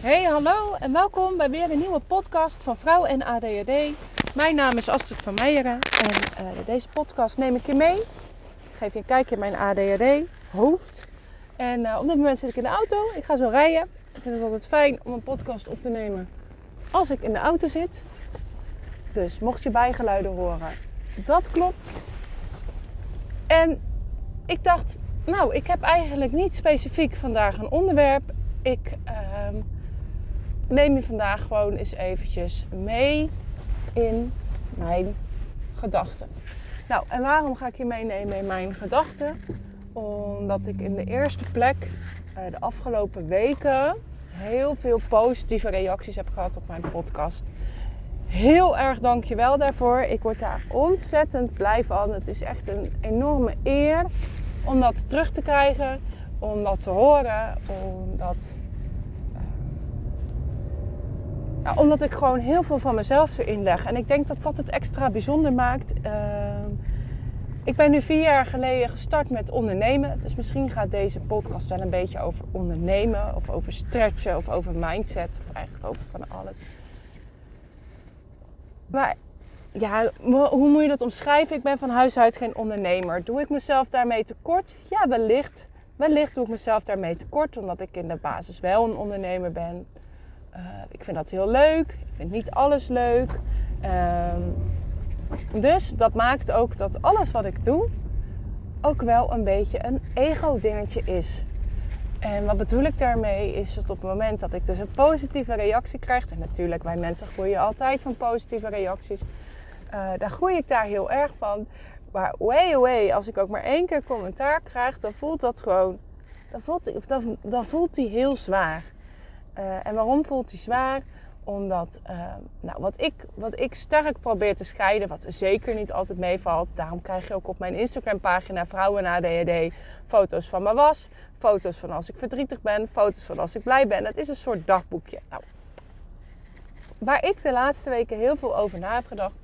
Hey, hallo en welkom bij weer een nieuwe podcast van Vrouw en ADHD. Mijn naam is Astrid van Meijeren en uh, deze podcast neem ik je mee. Ik geef je een kijkje in mijn ADHD-hoofd. En uh, op dit moment zit ik in de auto. Ik ga zo rijden. Ik vind het altijd fijn om een podcast op te nemen als ik in de auto zit. Dus mocht je bijgeluiden horen, dat klopt. En ik dacht, nou, ik heb eigenlijk niet specifiek vandaag een onderwerp. Ik uh, neem je vandaag gewoon eens eventjes mee in mijn gedachten. Nou, en waarom ga ik je meenemen in mijn gedachten? Omdat ik in de eerste plek uh, de afgelopen weken heel veel positieve reacties heb gehad op mijn podcast. Heel erg dankjewel daarvoor. Ik word daar ontzettend blij van. Het is echt een enorme eer om dat terug te krijgen, om dat te horen, omdat, uh, omdat ik gewoon heel veel van mezelf erin leg. En ik denk dat dat het extra bijzonder maakt. Uh, ik ben nu vier jaar geleden gestart met ondernemen. Dus misschien gaat deze podcast wel een beetje over ondernemen, of over stretchen, of over mindset, of eigenlijk over van alles. Maar ja, hoe moet je dat omschrijven? Ik ben van huis uit geen ondernemer. Doe ik mezelf daarmee tekort? Ja, wellicht. Wellicht doe ik mezelf daarmee tekort, omdat ik in de basis wel een ondernemer ben. Uh, ik vind dat heel leuk. Ik vind niet alles leuk. Uh, dus dat maakt ook dat alles wat ik doe ook wel een beetje een ego-dingetje is. En wat bedoel ik daarmee is dat op het moment dat ik dus een positieve reactie krijg, en natuurlijk wij mensen groeien altijd van positieve reacties, uh, dan groei ik daar heel erg van. Maar way away, als ik ook maar één keer commentaar krijg, dan voelt dat gewoon, dan voelt dan, dan voelt die heel zwaar. Uh, en waarom voelt die zwaar? Omdat, uh, nou, wat ik, wat ik sterk probeer te scheiden, wat zeker niet altijd meevalt. Daarom krijg je ook op mijn Instagram pagina Vrouwen ADHD foto's van mijn was. Foto's van als ik verdrietig ben, foto's van als ik blij ben. Het is een soort dagboekje. Nou, waar ik de laatste weken heel veel over na heb gedacht,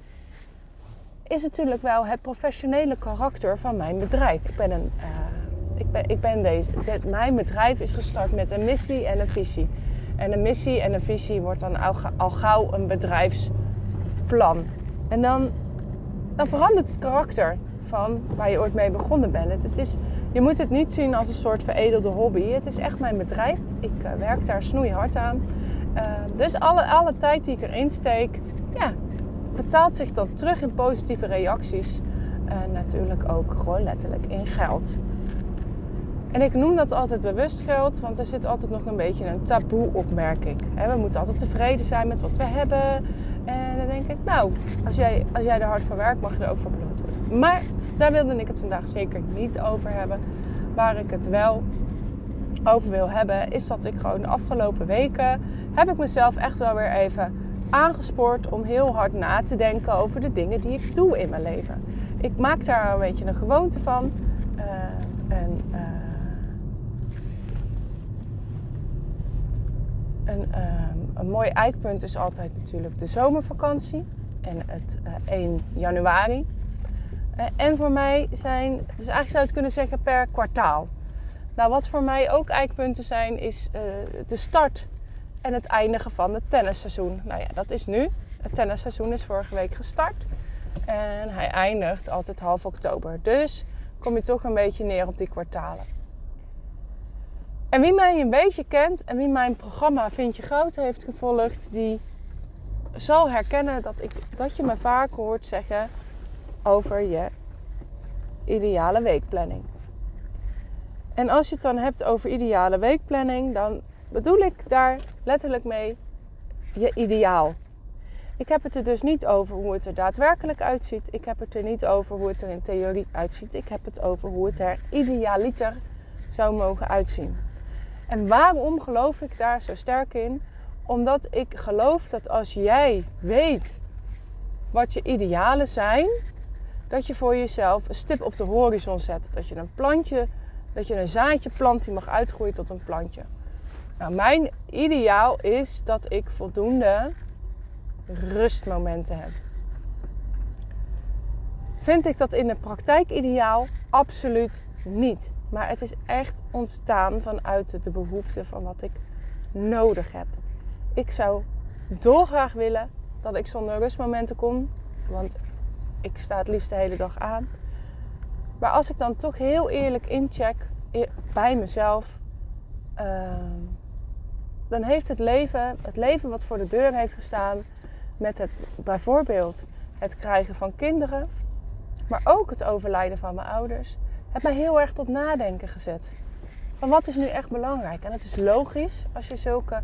is natuurlijk wel het professionele karakter van mijn bedrijf. Ik ben een, uh, ik ben, ik ben deze, mijn bedrijf is gestart met een missie en een visie. En een missie en een visie wordt dan al, gauw een bedrijfsplan. En dan, dan verandert het karakter van waar je ooit mee begonnen bent. Het, is, je moet het niet zien als een soort veredelde hobby. Het is echt mijn bedrijf. Ik uh, werk daar snoeihard aan. Uh, dus alle, alle tijd die ik erin steek, ja, betaalt zich dan terug in positieve reacties. En natuurlijk ook gewoon letterlijk in geld. En ik noem dat altijd bewust geld, want er zit altijd nog een beetje een taboe op, merk ik. We moeten altijd tevreden zijn met wat we hebben. En dan denk ik, nou, als jij, als jij er hard voor werkt, mag je er ook voor beloond worden. Maar daar wilde ik het vandaag zeker niet over hebben. Waar ik het wel over wil hebben, is dat ik gewoon de afgelopen weken heb ik mezelf echt wel weer even aangespoord om heel hard na te denken over de dingen die ik doe in mijn leven. Ik maak daar een beetje een gewoonte van. Uh, en, uh, een, uh, een mooi eikpunt is altijd natuurlijk de zomervakantie en het 1 januari. en voor mij zijn, dus eigenlijk zou je het kunnen zeggen per kwartaal. Nou, wat voor mij ook eikpunten zijn, is de start en het eindigen van het tennisseizoen. Nou ja, dat is nu. Het tennisseizoen is vorige week gestart. En hij eindigt altijd half oktober. Dus kom je toch een beetje neer op die kwartalen. En wie mij een beetje kent en wie mijn programma Vind je Groot heeft gevolgd, die zal herkennen dat, ik, dat je me vaak hoort zeggen over je ideale weekplanning. En als je het dan hebt over ideale weekplanning, dan bedoel ik daar letterlijk mee je ideaal. Ik heb het er dus niet over hoe het er daadwerkelijk uitziet. Ik heb het er niet over hoe het er in theorie uitziet. Ik heb het over hoe het er idealiter zou mogen uitzien. En waarom geloof ik daar zo sterk in? Omdat ik geloof dat als jij weet wat je idealen zijn, dat je voor jezelf een stip op de horizon zet. Dat je een plantje, dat je een zaadje plant die mag uitgroeien tot een plantje. Nou, mijn ideaal is dat ik voldoende rustmomenten heb. Vind ik dat in de praktijk ideaal? Absoluut niet. Maar het is echt ontstaan vanuit de behoefte van wat ik nodig heb. ik zou dolgraag willen dat ik zonder rustmomenten kom. Want ik sta het liefst de hele dag aan. Maar als ik dan toch heel eerlijk incheck bij mezelf. Ehm, dan heeft het leven, het leven wat voor de deur heeft gestaan, met het bijvoorbeeld het krijgen van kinderen, maar ook het overlijden van mijn ouders, het mij heel erg tot nadenken gezet. Van wat is nu echt belangrijk? En het is logisch als je zulke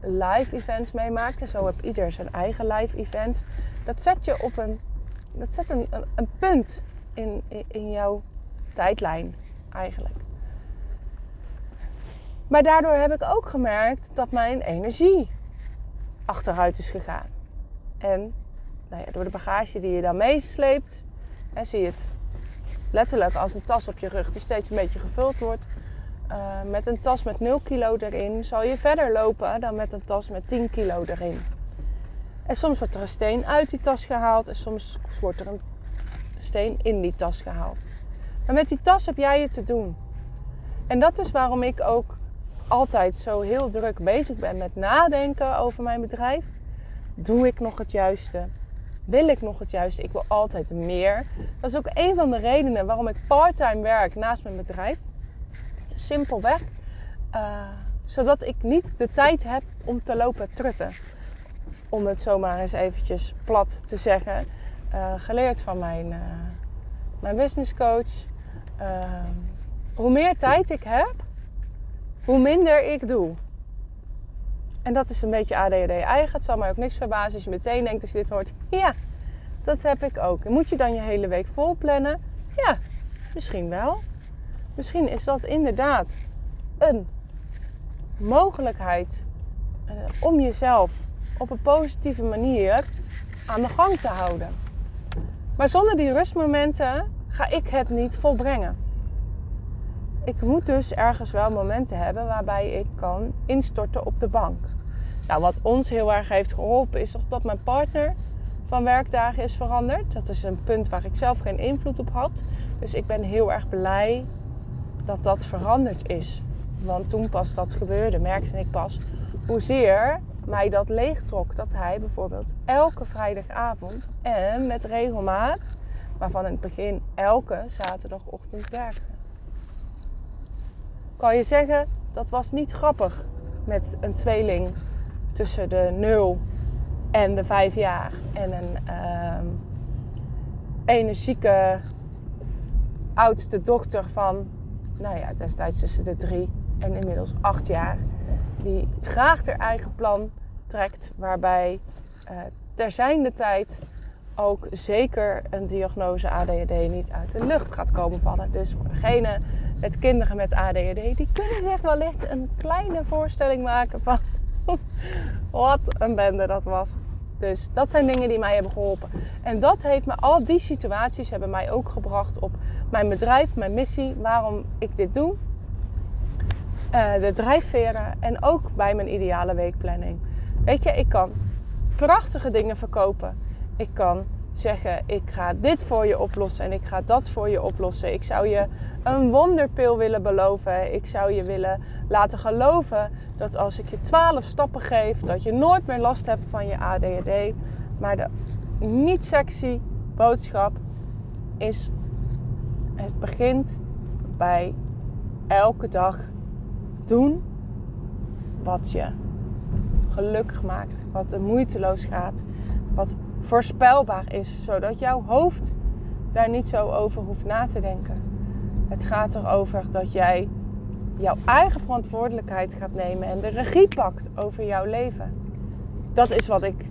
live events meemaakt. En zo heb ieder zijn eigen live events. Dat zet je op een, dat zet een, een, punt in, in, jouw tijdlijn eigenlijk. Maar daardoor heb ik ook gemerkt dat mijn energie achteruit is gegaan. En nou ja, door de bagage die je dan meesleept, zie je het letterlijk als een tas op je rug die steeds een beetje gevuld wordt. Uh, met een tas met 0 kilo erin zal je verder lopen dan met een tas met 10 kilo erin. En soms wordt er een steen uit die tas gehaald en soms wordt er een steen in die tas gehaald. Maar met die tas heb jij het te doen. En dat is waarom ik ook altijd zo heel druk bezig ben met nadenken over mijn bedrijf. Doe ik nog het juiste? Wil ik nog het juiste? Ik wil altijd meer. Dat is ook een van de redenen waarom ik parttime werk naast mijn bedrijf. Simpelweg. Uh, zodat ik niet de tijd heb om te lopen trutten. Om het zomaar eens eventjes plat te zeggen. Uh, geleerd van mijn, uh, mijn business coach. hoe meer tijd ik heb, hoe minder ik doe. En dat is een beetje ADHD eigen. Het zal mij ook niks verbazen als je meteen denkt als je dit hoort. Ja, dat heb ik ook. En moet je dan je hele week vol plannen? Ja, misschien wel. Misschien is dat inderdaad een mogelijkheid uh, om jezelf op een positieve manier aan de gang te houden. Maar zonder die rustmomenten ga ik het niet volbrengen ik moet dus ergens wel momenten hebben waarbij ik kan instorten op de bank. Nou, wat ons heel erg heeft geholpen is toch dat mijn partner van werkdagen is veranderd. Dat is een punt waar ik zelf geen invloed op had. Dus ik ben heel erg blij dat dat veranderd is. Want toen pas dat gebeurde, merkte ik pas hoezeer mij dat leegtrok. Dat hij bijvoorbeeld elke vrijdagavond en met regelmaat, waarvan in het begin elke zaterdagochtend werkte kan je zeggen, dat was niet grappig met een tweeling tussen de 0 en de 5 jaar. En een uh, energieke oudste dochter van, nou ja, destijds tussen de 3 en inmiddels 8 jaar. Die graag haar eigen plan trekt, waarbij uh, ter zijnde tijd ook zeker een diagnose ADHD niet uit de lucht gaat komen vallen. Dus voor degene met kinderen met ADHD, die kunnen zich wellicht een kleine voorstelling maken van wat een bende dat was. Dus dat zijn dingen die mij hebben geholpen. En dat heeft me, al die situaties hebben mij ook gebracht op mijn bedrijf, mijn missie, waarom ik dit doe. Uh, de drijfveren en ook bij mijn ideale weekplanning. Weet je, ik kan prachtige dingen verkopen. Ik kan zeggen: ik ga dit voor je oplossen en ik ga dat voor je oplossen. Ik zou je een wonderpil willen beloven. Ik zou je willen laten geloven dat als ik je 12 stappen geef, dat je nooit meer last hebt van je ADHD. Maar de niet sexy boodschap is: het begint bij elke dag doen wat je gelukkig maakt, wat er moeiteloos gaat, voorspelbaar is, zodat jouw hoofd daar niet zo over hoeft na te denken. Het gaat erover dat jij jouw eigen verantwoordelijkheid gaat nemen en de regie pakt over jouw leven. Dat is wat ik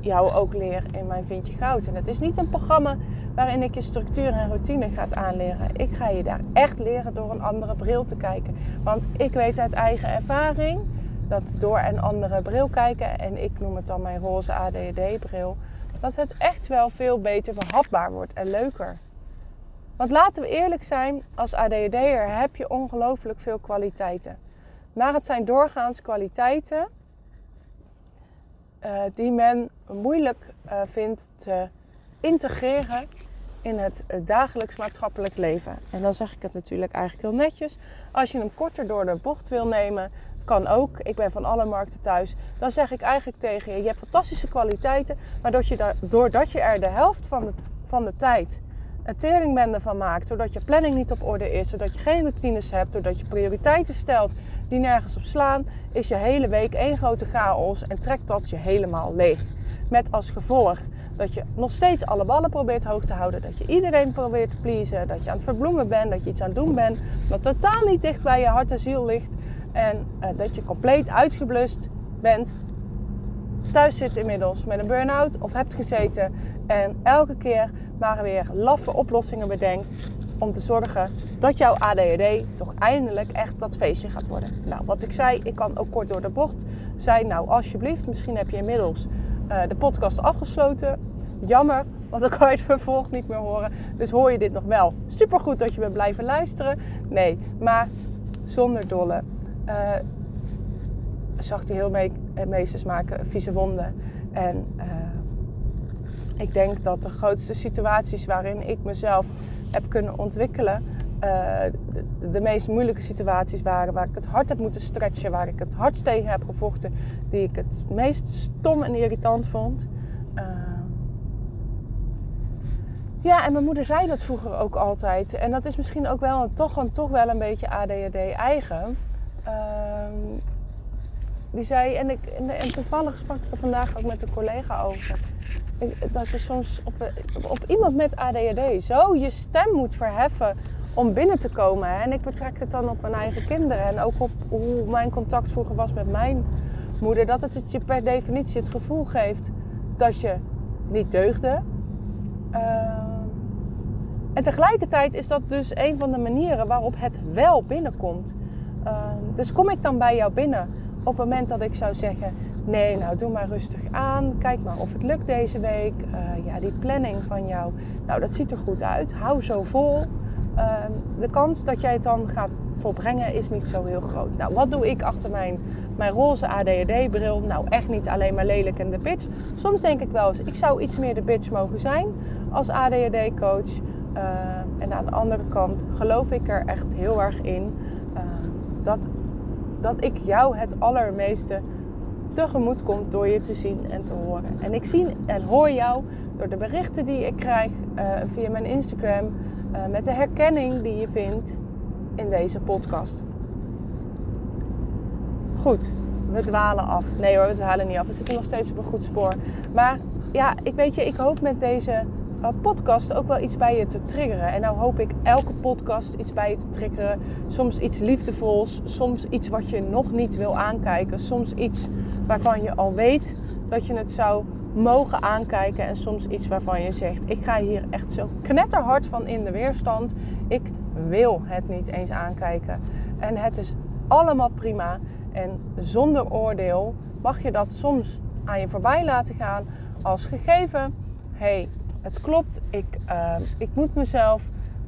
jou ook leer in mijn Vind je Goud. En het is niet een programma waarin ik je structuur en routine ga aanleren. Ik ga je daar echt leren door een andere bril te kijken. Want ik weet uit eigen ervaring dat door een andere bril kijken, en ik noem het dan mijn roze ADD-bril, dat het echt wel veel beter behapbaar wordt en leuker. Want laten we eerlijk zijn, als ADHD'er heb je ongelooflijk veel kwaliteiten. Maar het zijn doorgaans kwaliteiten uh, die men moeilijk uh, vindt te integreren in het dagelijks maatschappelijk leven. En dan zeg ik het natuurlijk eigenlijk heel netjes. Als je hem korter door de bocht wil nemen, kan ook. Ik ben van alle markten thuis. Dan zeg ik eigenlijk tegen je: je hebt fantastische kwaliteiten, maar doordat je, doordat je er de helft van de, van de tijd een teringbende van maakt, doordat je planning niet op orde is, doordat je geen routines hebt, doordat je prioriteiten stelt die nergens op slaan, is je hele week één grote chaos en trekt dat je helemaal leeg. Met als gevolg dat je nog steeds alle ballen probeert hoog te houden. Dat je iedereen probeert te pleasen. Dat je aan het verbloemen bent. Dat je iets aan het doen bent. Wat totaal niet dicht bij je hart en ziel ligt. En uh, dat je compleet uitgeblust bent. Thuis zit inmiddels met een burn-out of hebt gezeten. En elke keer maar weer laffe oplossingen bedenkt. Om te zorgen dat jouw ADHD toch eindelijk echt dat feestje gaat worden. Nou, wat ik zei, ik kan ook kort door de bocht zijn. Nou, alsjeblieft, misschien heb je inmiddels uh, de podcast afgesloten. Jammer, want dan kan je het vervolg niet meer horen. Dus hoor je dit nog wel. Supergoed dat je bent blijven luisteren. Nee, maar zonder dolle. Uh, zag heel mee, eh, meesters maken vieze wonden. En uh, ik denk dat de grootste situaties waarin ik mezelf heb kunnen ontwikkelen, uh, de, meest moeilijke situaties waren waar ik het hard heb moeten stretchen, waar ik het hard tegen heb gevochten, die ik het meest stom en irritant vond. Uh, ja, en mijn moeder zei dat vroeger ook altijd. En dat is misschien ook wel toch, toch wel een beetje ADHD eigen. Uh, die zei, en, ik, en, toevallig sprak ik er vandaag ook met een collega over. Dat je soms op, op iemand met ADHD zo je stem moet verheffen om binnen te komen. En ik betrek het dan op mijn eigen kinderen. En ook op hoe mijn contact vroeger was met mijn moeder. Dat het je per definitie het gevoel geeft dat je niet deugde. Uh, en tegelijkertijd is dat dus een van de manieren waarop het wel binnenkomt. Uh, dus kom ik dan bij jou binnen op het moment dat ik zou zeggen: Nee, nou doe maar rustig aan. Kijk maar of het lukt deze week. Uh, ja, die planning van jou, nou dat ziet er goed uit. Hou zo vol. Uh, de kans dat jij het dan gaat volbrengen is niet zo heel groot. Nou, wat doe ik achter mijn, mijn roze ADHD-bril? Nou, echt niet alleen maar lelijk en de bitch. Soms denk ik wel eens, ik zou iets meer de bitch mogen zijn als ADHD-coach. Uh, en aan de andere kant geloof ik er echt heel erg in dat, dat ik jou het allermeeste tegemoet komt door je te zien en te horen. En ik zie en hoor jou door de berichten die ik krijg uh, via mijn Instagram, met de herkenning die je vindt in deze podcast. Goed, we dwalen af. Nee hoor, we dwalen niet af. We zitten nog steeds op een goed spoor. Maar ja, ik weet je, ik hoop met deze uh, podcast ook wel iets bij je te triggeren. En nou hoop ik elke podcast iets bij je te triggeren. Soms iets liefdevols, soms iets wat je nog niet wil aankijken. Soms iets waarvan je al weet dat je het zou mogen aankijken. En soms iets waarvan je zegt, ik ga hier echt zo knetterhard van in de weerstand. Ik wil het niet eens aankijken. En het is allemaal prima. En zonder oordeel mag je dat soms aan je voorbij laten gaan als gegeven. hey, het klopt, ik, uh, ik moet mezelf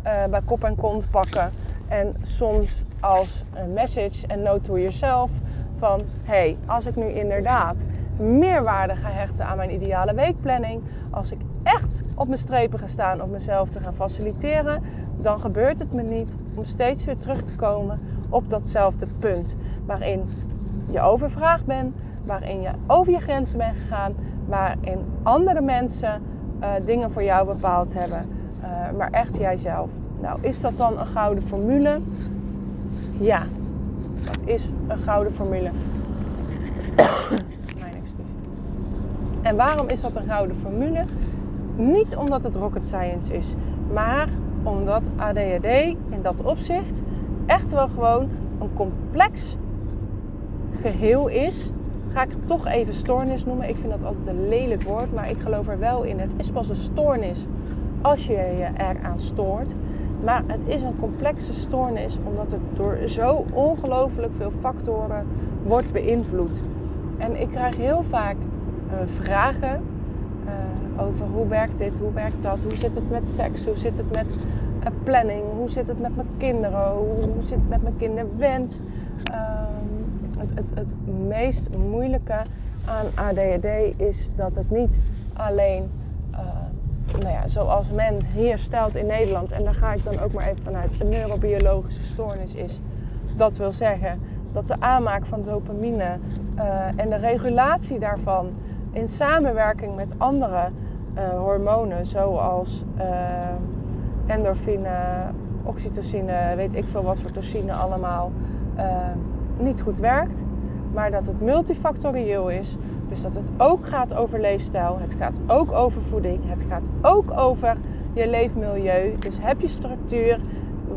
uh, bij kop en kont pakken. En soms als een message en note to yourself van... hey, als ik nu inderdaad meer waarde ga hechten aan mijn ideale weekplanning... als ik echt op mijn strepen ga staan om mezelf te gaan faciliteren... dan gebeurt het me niet om steeds weer terug te komen op datzelfde punt. Waarin je overvraagd bent, waarin je over je grenzen bent gegaan... waarin andere mensen uh, dingen voor jou bepaald hebben, uh, maar echt jijzelf. Nou, is dat dan een gouden formule? Ja, dat is een gouden formule. Mijn excuus. En waarom is dat een gouden formule? Niet omdat het rocket science is, maar omdat ADHD in dat opzicht echt wel gewoon een complex geheel is ga ik het toch even stoornis noemen. Ik vind dat altijd een lelijk woord, maar ik geloof er wel in. Het is pas een stoornis als je je eraan stoort. Maar het is een complexe stoornis omdat het door zo ongelooflijk veel factoren wordt beïnvloed. En ik krijg heel vaak uh, vragen uh, over hoe werkt dit, hoe werkt dat, hoe zit het met seks, hoe zit het met uh, planning, hoe zit het met mijn kinderen, hoe, hoe zit het met mijn kinderwens. Het, het, het meest moeilijke aan ADHD is dat het niet alleen, uh, nou ja, zoals men hier stelt in Nederland, en daar ga ik dan ook maar even vanuit, een neurobiologische stoornis is. Dat wil zeggen dat de aanmaak van dopamine uh, en de regulatie daarvan in samenwerking met andere uh, hormonen, zoals endorfine, oxytocine, weet ik veel wat voor toxine allemaal, niet goed werkt. Maar dat het multifactorieel is. Dus dat het ook gaat over leefstijl, het gaat ook over voeding, het gaat ook over je leefmilieu. Dus heb je structuur,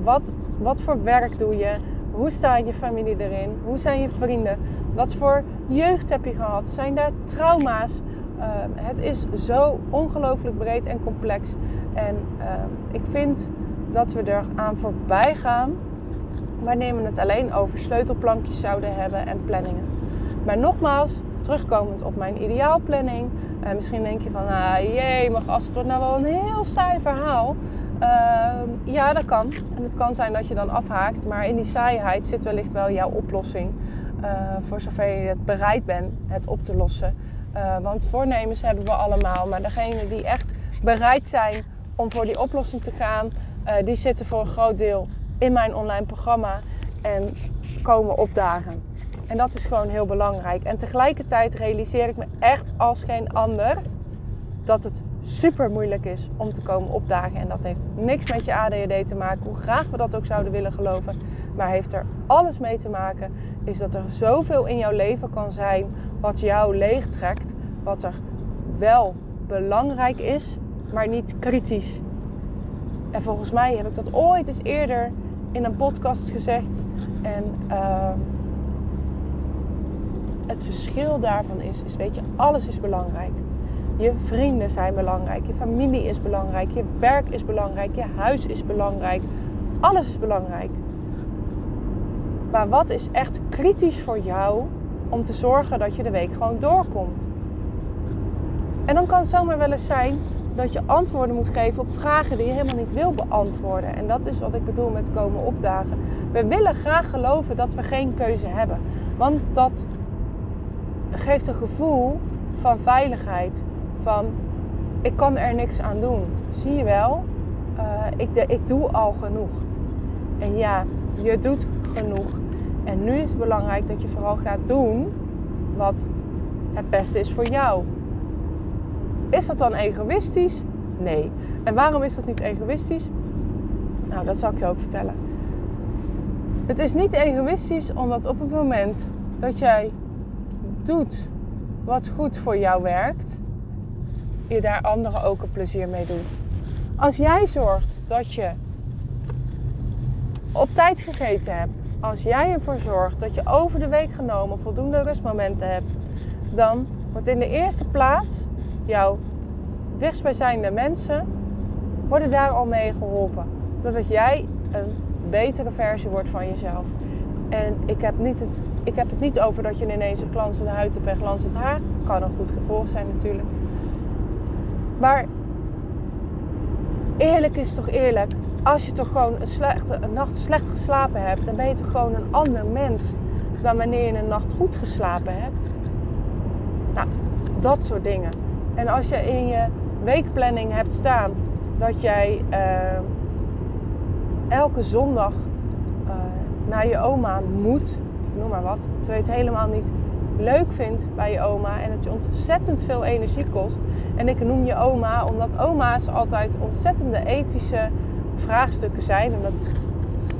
wat, wat voor werk doe je, hoe staat je familie erin, hoe zijn je vrienden, wat voor jeugd heb je gehad, zijn daar trauma's. Ehm, het is zo ongelooflijk breed en complex. En ehm, ik vind dat we er aan voorbij gaan we het alleen over sleutelplankjes zouden hebben en planningen. Maar nogmaals, terugkomend op mijn ideaalplanning. Uh, misschien denk je van, ah, jee, maar als het wordt nou wel een heel saai verhaal. Ehm, ja, dat kan. En het kan zijn dat je dan afhaakt. Maar in die saaiheid zit wellicht wel jouw oplossing. Uh, voor zover je het bereid bent het op te lossen. Uh, want voornemens hebben we allemaal. Maar degenen die echt bereid zijn om voor die oplossing te gaan, die zitten voor een groot deel in mijn online programma en komen opdagen. En dat is gewoon heel belangrijk. En tegelijkertijd realiseer ik me echt als geen ander dat het super moeilijk is om te komen opdagen. En dat heeft niks met je ADHD te maken, hoe graag we dat ook zouden willen geloven. Maar heeft er alles mee te maken, is dat er zoveel in jouw leven kan zijn wat jou leegtrekt. Wat er wel belangrijk is, maar niet kritisch. En volgens mij heb ik dat ooit eens eerder in een podcast gezegd. En uh, het verschil daarvan is, is, weet je, alles is belangrijk. Je vrienden zijn belangrijk, je familie is belangrijk, je werk is belangrijk, je huis is belangrijk. Alles is belangrijk. Maar wat is echt kritisch voor jou om te zorgen dat je de week gewoon doorkomt? En dan kan het zomaar wel eens zijn dat je antwoorden moet geven op vragen die je helemaal niet wil beantwoorden. En dat is wat ik bedoel met komen opdagen. We willen graag geloven dat we geen keuze hebben. Want dat geeft een gevoel van veiligheid. Van ik kan er niks aan doen. Zie je wel, uh, ik, de, ik doe al genoeg. En ja, je doet genoeg. En nu is het belangrijk dat je vooral gaat doen wat het beste is voor jou. Is dat dan egoïstisch? Nee. En waarom is dat niet egoïstisch? Nou, dat zal ik je ook vertellen. Het is niet egoïstisch omdat op het moment dat jij doet wat goed voor jou werkt, je daar anderen ook een plezier mee doet. Als jij zorgt dat je op tijd gegeten hebt, als jij ervoor zorgt dat je over de week genomen voldoende rustmomenten hebt, dan wordt in de eerste plaats jouw dichtstbijzijnde mensen worden daar al mee geholpen. Zodat jij een betere versie wordt van jezelf. En ik heb, niet het, ik heb het niet over dat je ineens een glanzende huid hebt en glanzend haar. Kan een goed gevolg zijn natuurlijk. Maar eerlijk is toch eerlijk. Als je toch gewoon een, slechte, een nacht slecht geslapen hebt, dan ben je toch gewoon een ander mens dan wanneer je een nacht goed geslapen hebt. Nou, dat soort dingen. En als je in je weekplanning hebt staan dat jij uh, elke zondag uh, naar je oma moet, noem maar wat, terwijl je het helemaal niet leuk vindt bij je oma en het je ontzettend veel energie kost. En ik noem je oma omdat oma's altijd ontzettende ethische vraagstukken zijn. Omdat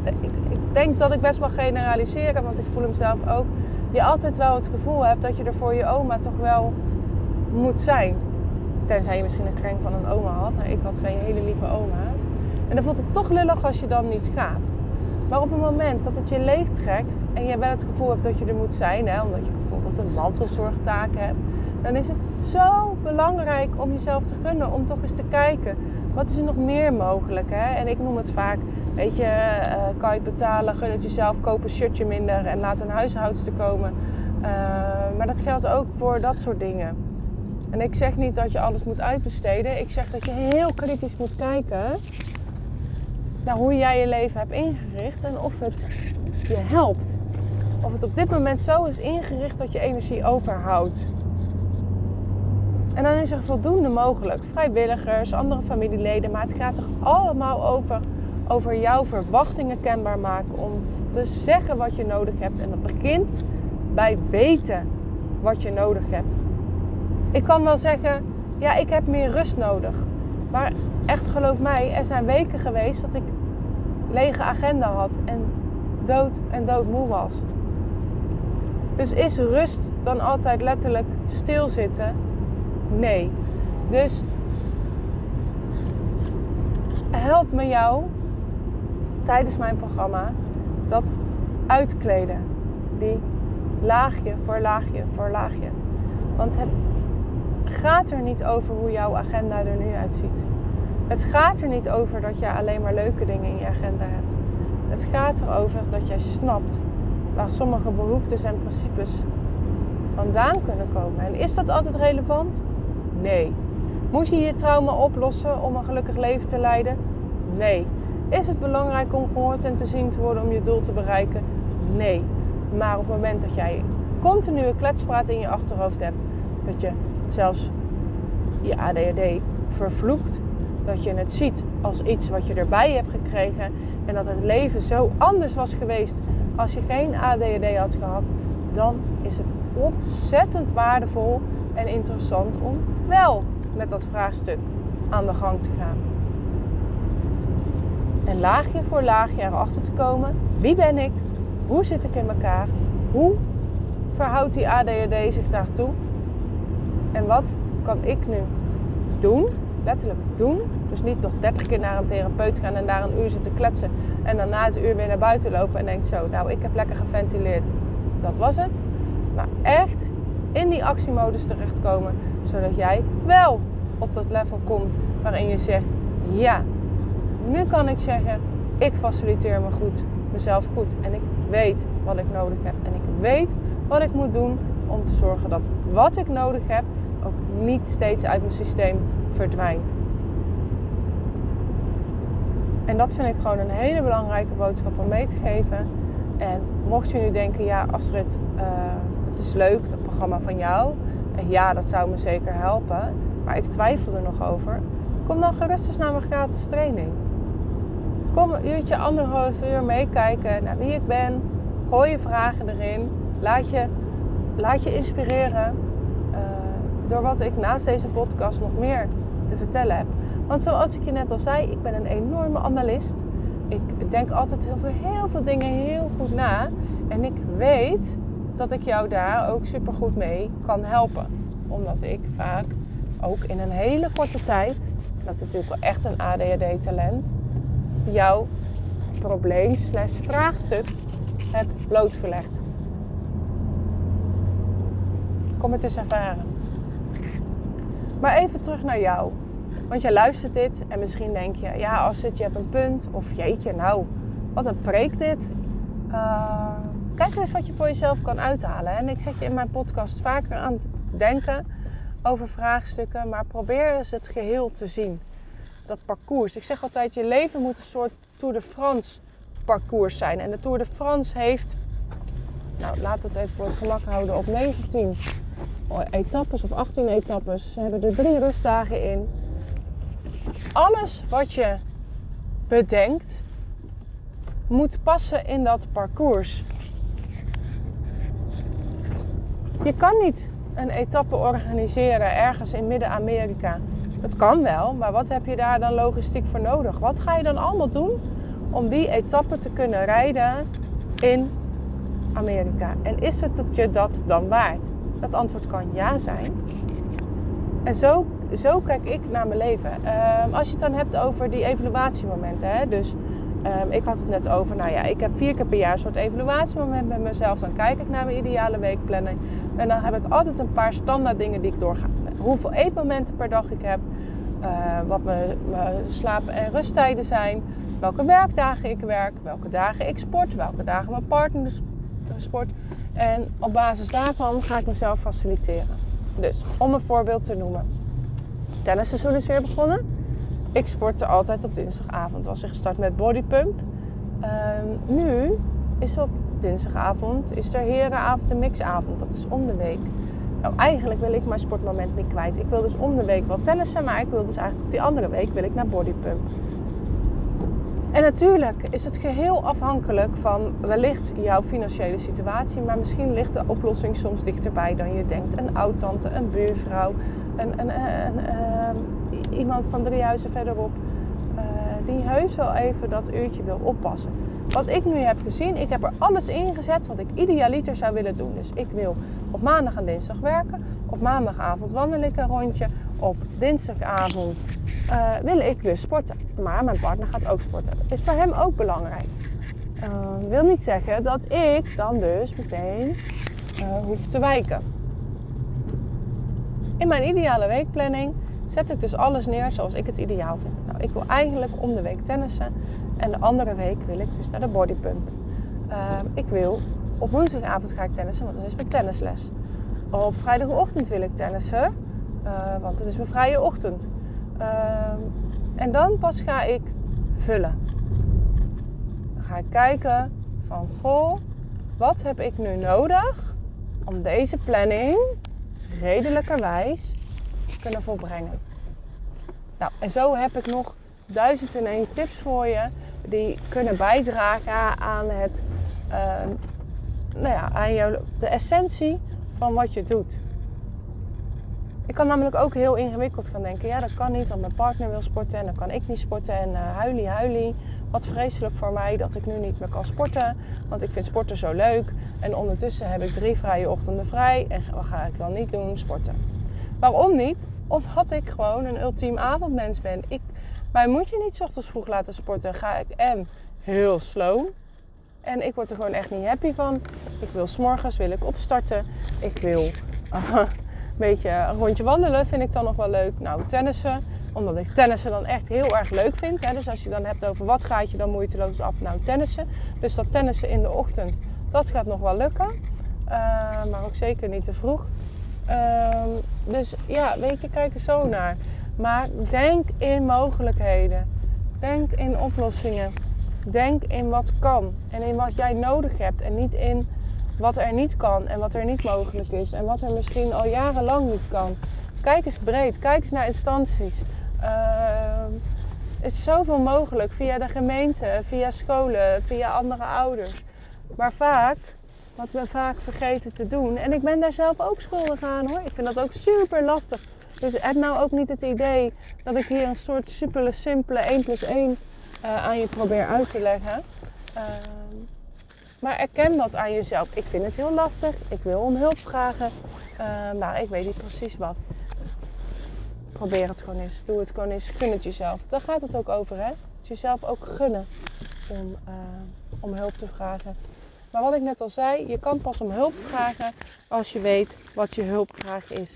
ik, ik denk dat ik best wel generaliseren, want ik voel hem zelf ook. Je altijd wel het gevoel hebt dat je er voor je oma toch wel moet zijn. Tenzij je misschien een kring van een oma had. ik had twee hele lieve oma's. En dan voelt het toch lullig als je dan niet gaat. Maar op het moment dat het je leeg trekt en je wel het gevoel hebt dat je er moet zijn, hè, omdat je bijvoorbeeld een mantelzorgtaak hebt, dan is het zo belangrijk om jezelf te gunnen, om toch eens te kijken. Wat is er nog meer mogelijk? Hè? En ik noem het vaak, weet je, uh, kan je betalen, gun het jezelf, koop een shirtje minder en laat een huishoudster komen. Uh, maar dat geldt ook voor dat soort dingen. En ik zeg niet dat je alles moet uitbesteden. Ik zeg dat je heel kritisch moet kijken naar hoe jij je leven hebt ingericht en of het je helpt. Of het op dit moment zo is ingericht dat je energie overhoudt. En dan is er voldoende mogelijk. Vrijwilligers, andere familieleden. Maar het gaat toch allemaal over over jouw verwachtingen kenbaar maken. Om te zeggen wat je nodig hebt. En dat begint bij weten wat je nodig hebt. Ik kan wel zeggen, ja, ik heb meer rust nodig. Maar echt geloof mij, er zijn weken geweest dat ik lege agenda had en dood en doodmoe was. Dus is rust dan altijd letterlijk stilzitten? Nee. Dus help me jou tijdens mijn programma dat uitkleden. Die laagje voor laagje voor laagje. Want het gaat er niet over hoe jouw agenda er nu uitziet. Het gaat er niet over dat je alleen maar leuke dingen in je agenda hebt. Het gaat erover dat jij snapt waar sommige behoeftes en principes vandaan kunnen komen. En is dat altijd relevant? Nee. Moet je je trauma oplossen om een gelukkig leven te leiden? Nee. Is het belangrijk om gehoord en te zien te worden om je doel te bereiken? Nee. Maar op het moment dat jij continue kletspraat in je achterhoofd hebt, dat je zelfs je ADHD vervloekt, dat je het ziet als iets wat je erbij hebt gekregen en dat het leven zo anders was geweest als je geen ADHD had gehad, dan is het ontzettend waardevol en interessant om wel met dat vraagstuk aan de gang te gaan. En laagje voor laagje erachter te komen: wie ben ik? Hoe zit ik in elkaar? Hoe verhoudt die ADHD zich daartoe? En wat kan ik nu doen? Letterlijk doen. Dus niet nog 30 keer naar een therapeut gaan en daar een uur zitten kletsen. En dan na het uur weer naar buiten lopen en denkt zo, nou ik heb lekker geventileerd. Dat was het. Maar echt in die actiemodus terechtkomen. Zodat jij wel op dat level komt waarin je zegt, ja, nu kan ik zeggen, ik faciliteer me goed, mezelf goed. En ik weet wat ik nodig heb. En ik weet wat ik moet doen om te zorgen dat wat ik nodig heb ook niet steeds uit mijn systeem verdwijnt. En dat vind ik gewoon een hele belangrijke boodschap om mee te geven. En mocht je nu denken, ja Astrid, uh, het is leuk, dat programma van jou. En ja, dat zou me zeker helpen. Maar ik twijfel er nog over. Kom dan gerust eens naar mijn gratis training. Kom een uurtje, anderhalf uur meekijken naar wie ik ben. Gooi je vragen erin. Laat je, laat je inspireren door wat ik naast deze podcast nog meer te vertellen heb. Want zoals ik je net al zei, ik ben een enorme analist. Ik denk altijd veel, heel veel dingen heel goed na. En ik weet dat ik jou daar ook super goed mee kan helpen. Omdat ik vaak ook in een hele korte tijd, dat is natuurlijk wel echt een ADHD-talent, jouw probleem slash vraagstuk heb blootgelegd. Kom het eens ervaren. Maar even terug naar jou. Want je luistert dit en misschien denk je, ja, als het je hebt een punt. Of jeetje, nou, wat een preek dit. Uh, kijk eens wat je voor jezelf kan uithalen. En ik zet je in mijn podcast vaker aan het denken over vraagstukken. Maar probeer eens het geheel te zien. Dat parcours. Ik zeg altijd, je leven moet een soort Tour de France parcours zijn. En de Tour de France heeft, nou laten we het even voor het gemak houden, op 19 etappes of 18 etappes. Ze hebben er drie rustdagen in alles wat je bedenkt moet passen in dat parcours. Je kan niet een etappe organiseren ergens in Midden-Amerika. Dat kan wel, maar wat heb je daar dan logistiek voor nodig? Wat ga je dan allemaal doen om die etappe te kunnen rijden in Amerika? En is het je dat dan waard? Dat antwoord kan ja zijn. En zo zo kijk ik naar mijn leven. Ehm, als je het dan hebt over die evaluatiemomenten. Hè, dus um, ik had het net over, nou ja, ik heb vier keer per jaar een soort evaluatiemoment met mezelf. Dan kijk ik naar mijn ideale weekplanning. En dan heb ik altijd een paar standaard dingen die ik doorga. Hoeveel eetmomenten per dag ik heb. Uh, wat mijn, mijn slaap- en rusttijden zijn. Welke werkdagen ik werk. Welke dagen ik sport. Welke dagen mijn partner sport. En op basis daarvan ga ik mezelf faciliteren. Dus om een voorbeeld te noemen tennisseizoen is weer begonnen. Ik sportte altijd op dinsdagavond. Was ik gestart met bodypump. Ehm, nu is op dinsdagavond is er herenavond en mixavond. Dat is om de week. Nou, eigenlijk wil ik mijn sportmoment niet kwijt. Ik wil dus om de week wel tennissen, maar ik wil dus eigenlijk op die andere week wil ik naar bodypump. En natuurlijk is het geheel afhankelijk van wellicht jouw financiële situatie, maar misschien ligt de oplossing soms dichterbij dan je denkt. Een oud-tante, een buurvrouw, een, een, ehm, iemand van drie huizen verderop, uh, die heus wel even dat uurtje wil oppassen. Wat ik nu heb gezien, ik heb er alles ingezet wat ik idealiter zou willen doen. Dus ik wil op maandag en dinsdag werken, op maandagavond wandel ik een rondje, op dinsdagavond uh, wil ik dus sporten. Maar mijn partner gaat ook sporten. Is voor hem ook belangrijk. Uh, wil niet zeggen dat ik dan dus meteen uh, hoef te wijken. In mijn ideale weekplanning zet ik dus alles neer zoals ik het ideaal vind. Nou, ik wil eigenlijk om de week tennissen en de andere week wil ik dus naar de bodypump. ik wil op woensdagavond ga ik tennissen, want dat is mijn tennisles. Op vrijdagochtend wil ik tennissen, want het is mijn vrije ochtend. Ehm, en dan pas ga ik vullen. Dan ga ik kijken van, goh, wat heb ik nu nodig om deze planning redelijkerwijs te kunnen volbrengen. Nou, en zo heb ik nog duizend en één tips voor je die kunnen bijdragen aan het, uh, nou ja, aan jou, de essentie van wat je doet. Ik kan namelijk ook heel ingewikkeld gaan denken. Ja, dat kan niet, want mijn partner wil sporten en dan kan ik niet sporten. En uh, huilie, huilie. Wat vreselijk voor mij dat ik nu niet meer kan sporten. Want ik vind sporten zo leuk. En ondertussen heb ik drie vrije ochtenden vrij. En wat ga ik dan niet doen? Sporten. Waarom niet? Omdat ik gewoon een ultiem avondmens ben. Ik, mij moet je niet ochtends vroeg laten sporten. Ga ik en heel slow. En ik word er gewoon echt niet happy van. Ik wil s'morgens wil ik opstarten. Ik wil... beetje een rondje wandelen vind ik dan nog wel leuk. Nou, tennissen, omdat ik tennissen dan echt heel erg leuk vind. Hè. Dus als je dan hebt over wat gaat je dan moeiteloos af, nou tennissen. Dus dat tennissen in de ochtend, dat gaat nog wel lukken. Uh, maar ook zeker niet te vroeg. Uh, dus ja, weet je, kijk er zo naar. Maar denk in mogelijkheden. Denk in oplossingen. Denk in wat kan en in wat jij nodig hebt. En niet in wat er niet kan en wat er niet mogelijk is en wat er misschien al jarenlang niet kan. Kijk eens breed, kijk eens naar instanties. Uh, er is zoveel mogelijk via de gemeente, via scholen, via andere ouders. Maar vaak, wat we vaak vergeten te doen, en ik ben daar zelf ook schuldig aan hoor, ik vind dat ook super lastig. Dus heb nou ook niet het idee dat ik hier een soort super simpele 1 plus 1 uh, eh, aan je probeer uit te leggen. Uh, maar erken dat aan jezelf. Ik vind het heel lastig. Ik wil om hulp vragen. Uh, maar ik weet niet precies wat. Probeer het gewoon eens. Doe het gewoon eens. Gun het jezelf. Daar gaat het ook over, hè? Jezelf ook gunnen om, uh, om hulp te vragen. Maar wat ik net al zei, je kan pas om hulp vragen als je weet wat je hulpvraag is.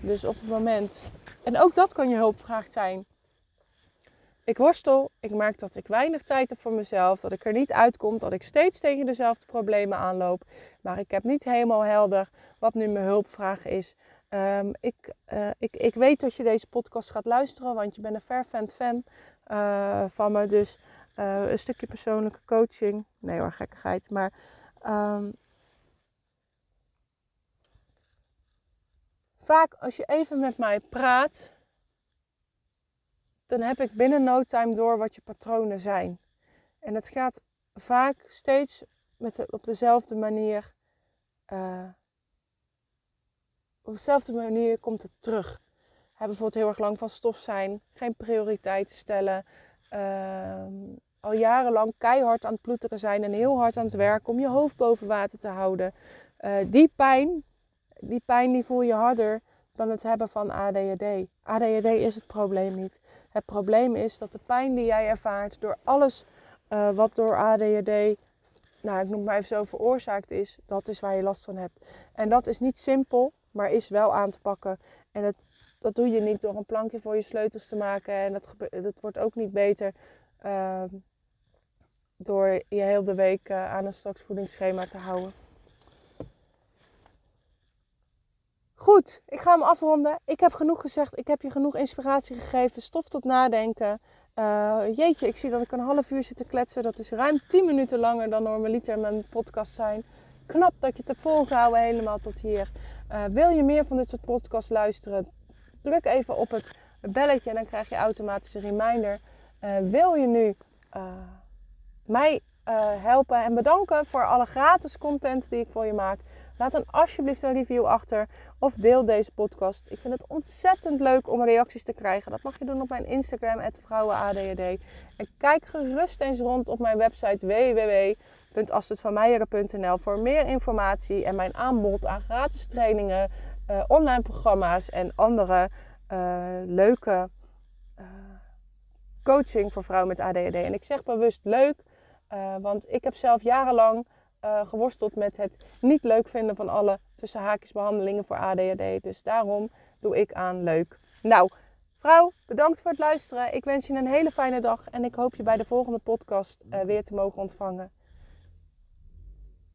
Dus op het moment. En ook dat kan je hulpvraag zijn ik worstel. Ik merk dat ik weinig tijd heb voor mezelf. Dat ik er niet uitkom. Dat ik steeds tegen dezelfde problemen aanloop. Maar ik heb niet helemaal helder wat nu mijn hulpvraag is. Um, ik, uh, ik, ik weet dat je deze podcast gaat luisteren. Want je bent een fervent fan uh, van me. Dus uh, een stukje persoonlijke coaching. Nee hoor, gekkigheid. Maar... Um, vaak als je even met mij praat dan heb ik binnen no time door wat je patronen zijn. En het gaat vaak steeds met op dezelfde manier. Uh, op dezelfde manier komt het terug. Hij bijvoorbeeld heel erg lang van stof zijn, geen prioriteiten stellen. Uh, al jarenlang keihard aan het ploeteren zijn en heel hard aan het werken om je hoofd boven water te houden. Uh, die pijn, die pijn die voel je harder dan het hebben van ADHD. ADHD is het probleem niet. Het probleem is dat de pijn die jij ervaart door alles uh, wat door ADHD, nou ik noem maar even zo, veroorzaakt is, dat is waar je last van hebt. En dat is niet simpel, maar is wel aan te pakken. En het, dat doe je niet door een plankje voor je sleutels te maken. En dat, dat wordt ook niet beter uh, door je heel de week uh, aan een voedingsschema te houden. Goed, ik ga hem afronden. Ik heb genoeg gezegd. Ik heb je genoeg inspiratie gegeven. Stof tot nadenken. Uh, jeetje, ik zie dat ik een half uur zit te kletsen. Dat is ruim 10 minuten langer dan normaliter mijn podcast zijn. Knap dat je het hebt volgehouden helemaal tot hier. Uh, wil je meer van dit soort podcasts luisteren? Druk even op het belletje en dan krijg je automatisch een reminder. Uh, wil je nu mij helpen en bedanken voor alle gratis content die ik voor je maak. Laat dan alsjeblieft een review achter of deel deze podcast. Ik vind het ontzettend leuk om reacties te krijgen. Dat mag je doen op mijn Instagram, vrouwenadhd. En kijk gerust eens rond op mijn website www.astridvanmeijeren.nl voor meer informatie en mijn aanbod aan gratis trainingen, uh, online programma's en andere uh, leuke uh, coaching voor vrouwen met ADHD. En ik zeg bewust leuk, want ik heb zelf jarenlang geworsteld met het niet leuk vinden van alle tussen haakjes behandelingen voor ADHD. Dus daarom doe ik aan leuk. Nou, vrouw, bedankt voor het luisteren. Ik wens je een hele fijne dag en ik hoop je bij de volgende podcast uh, weer te mogen ontvangen.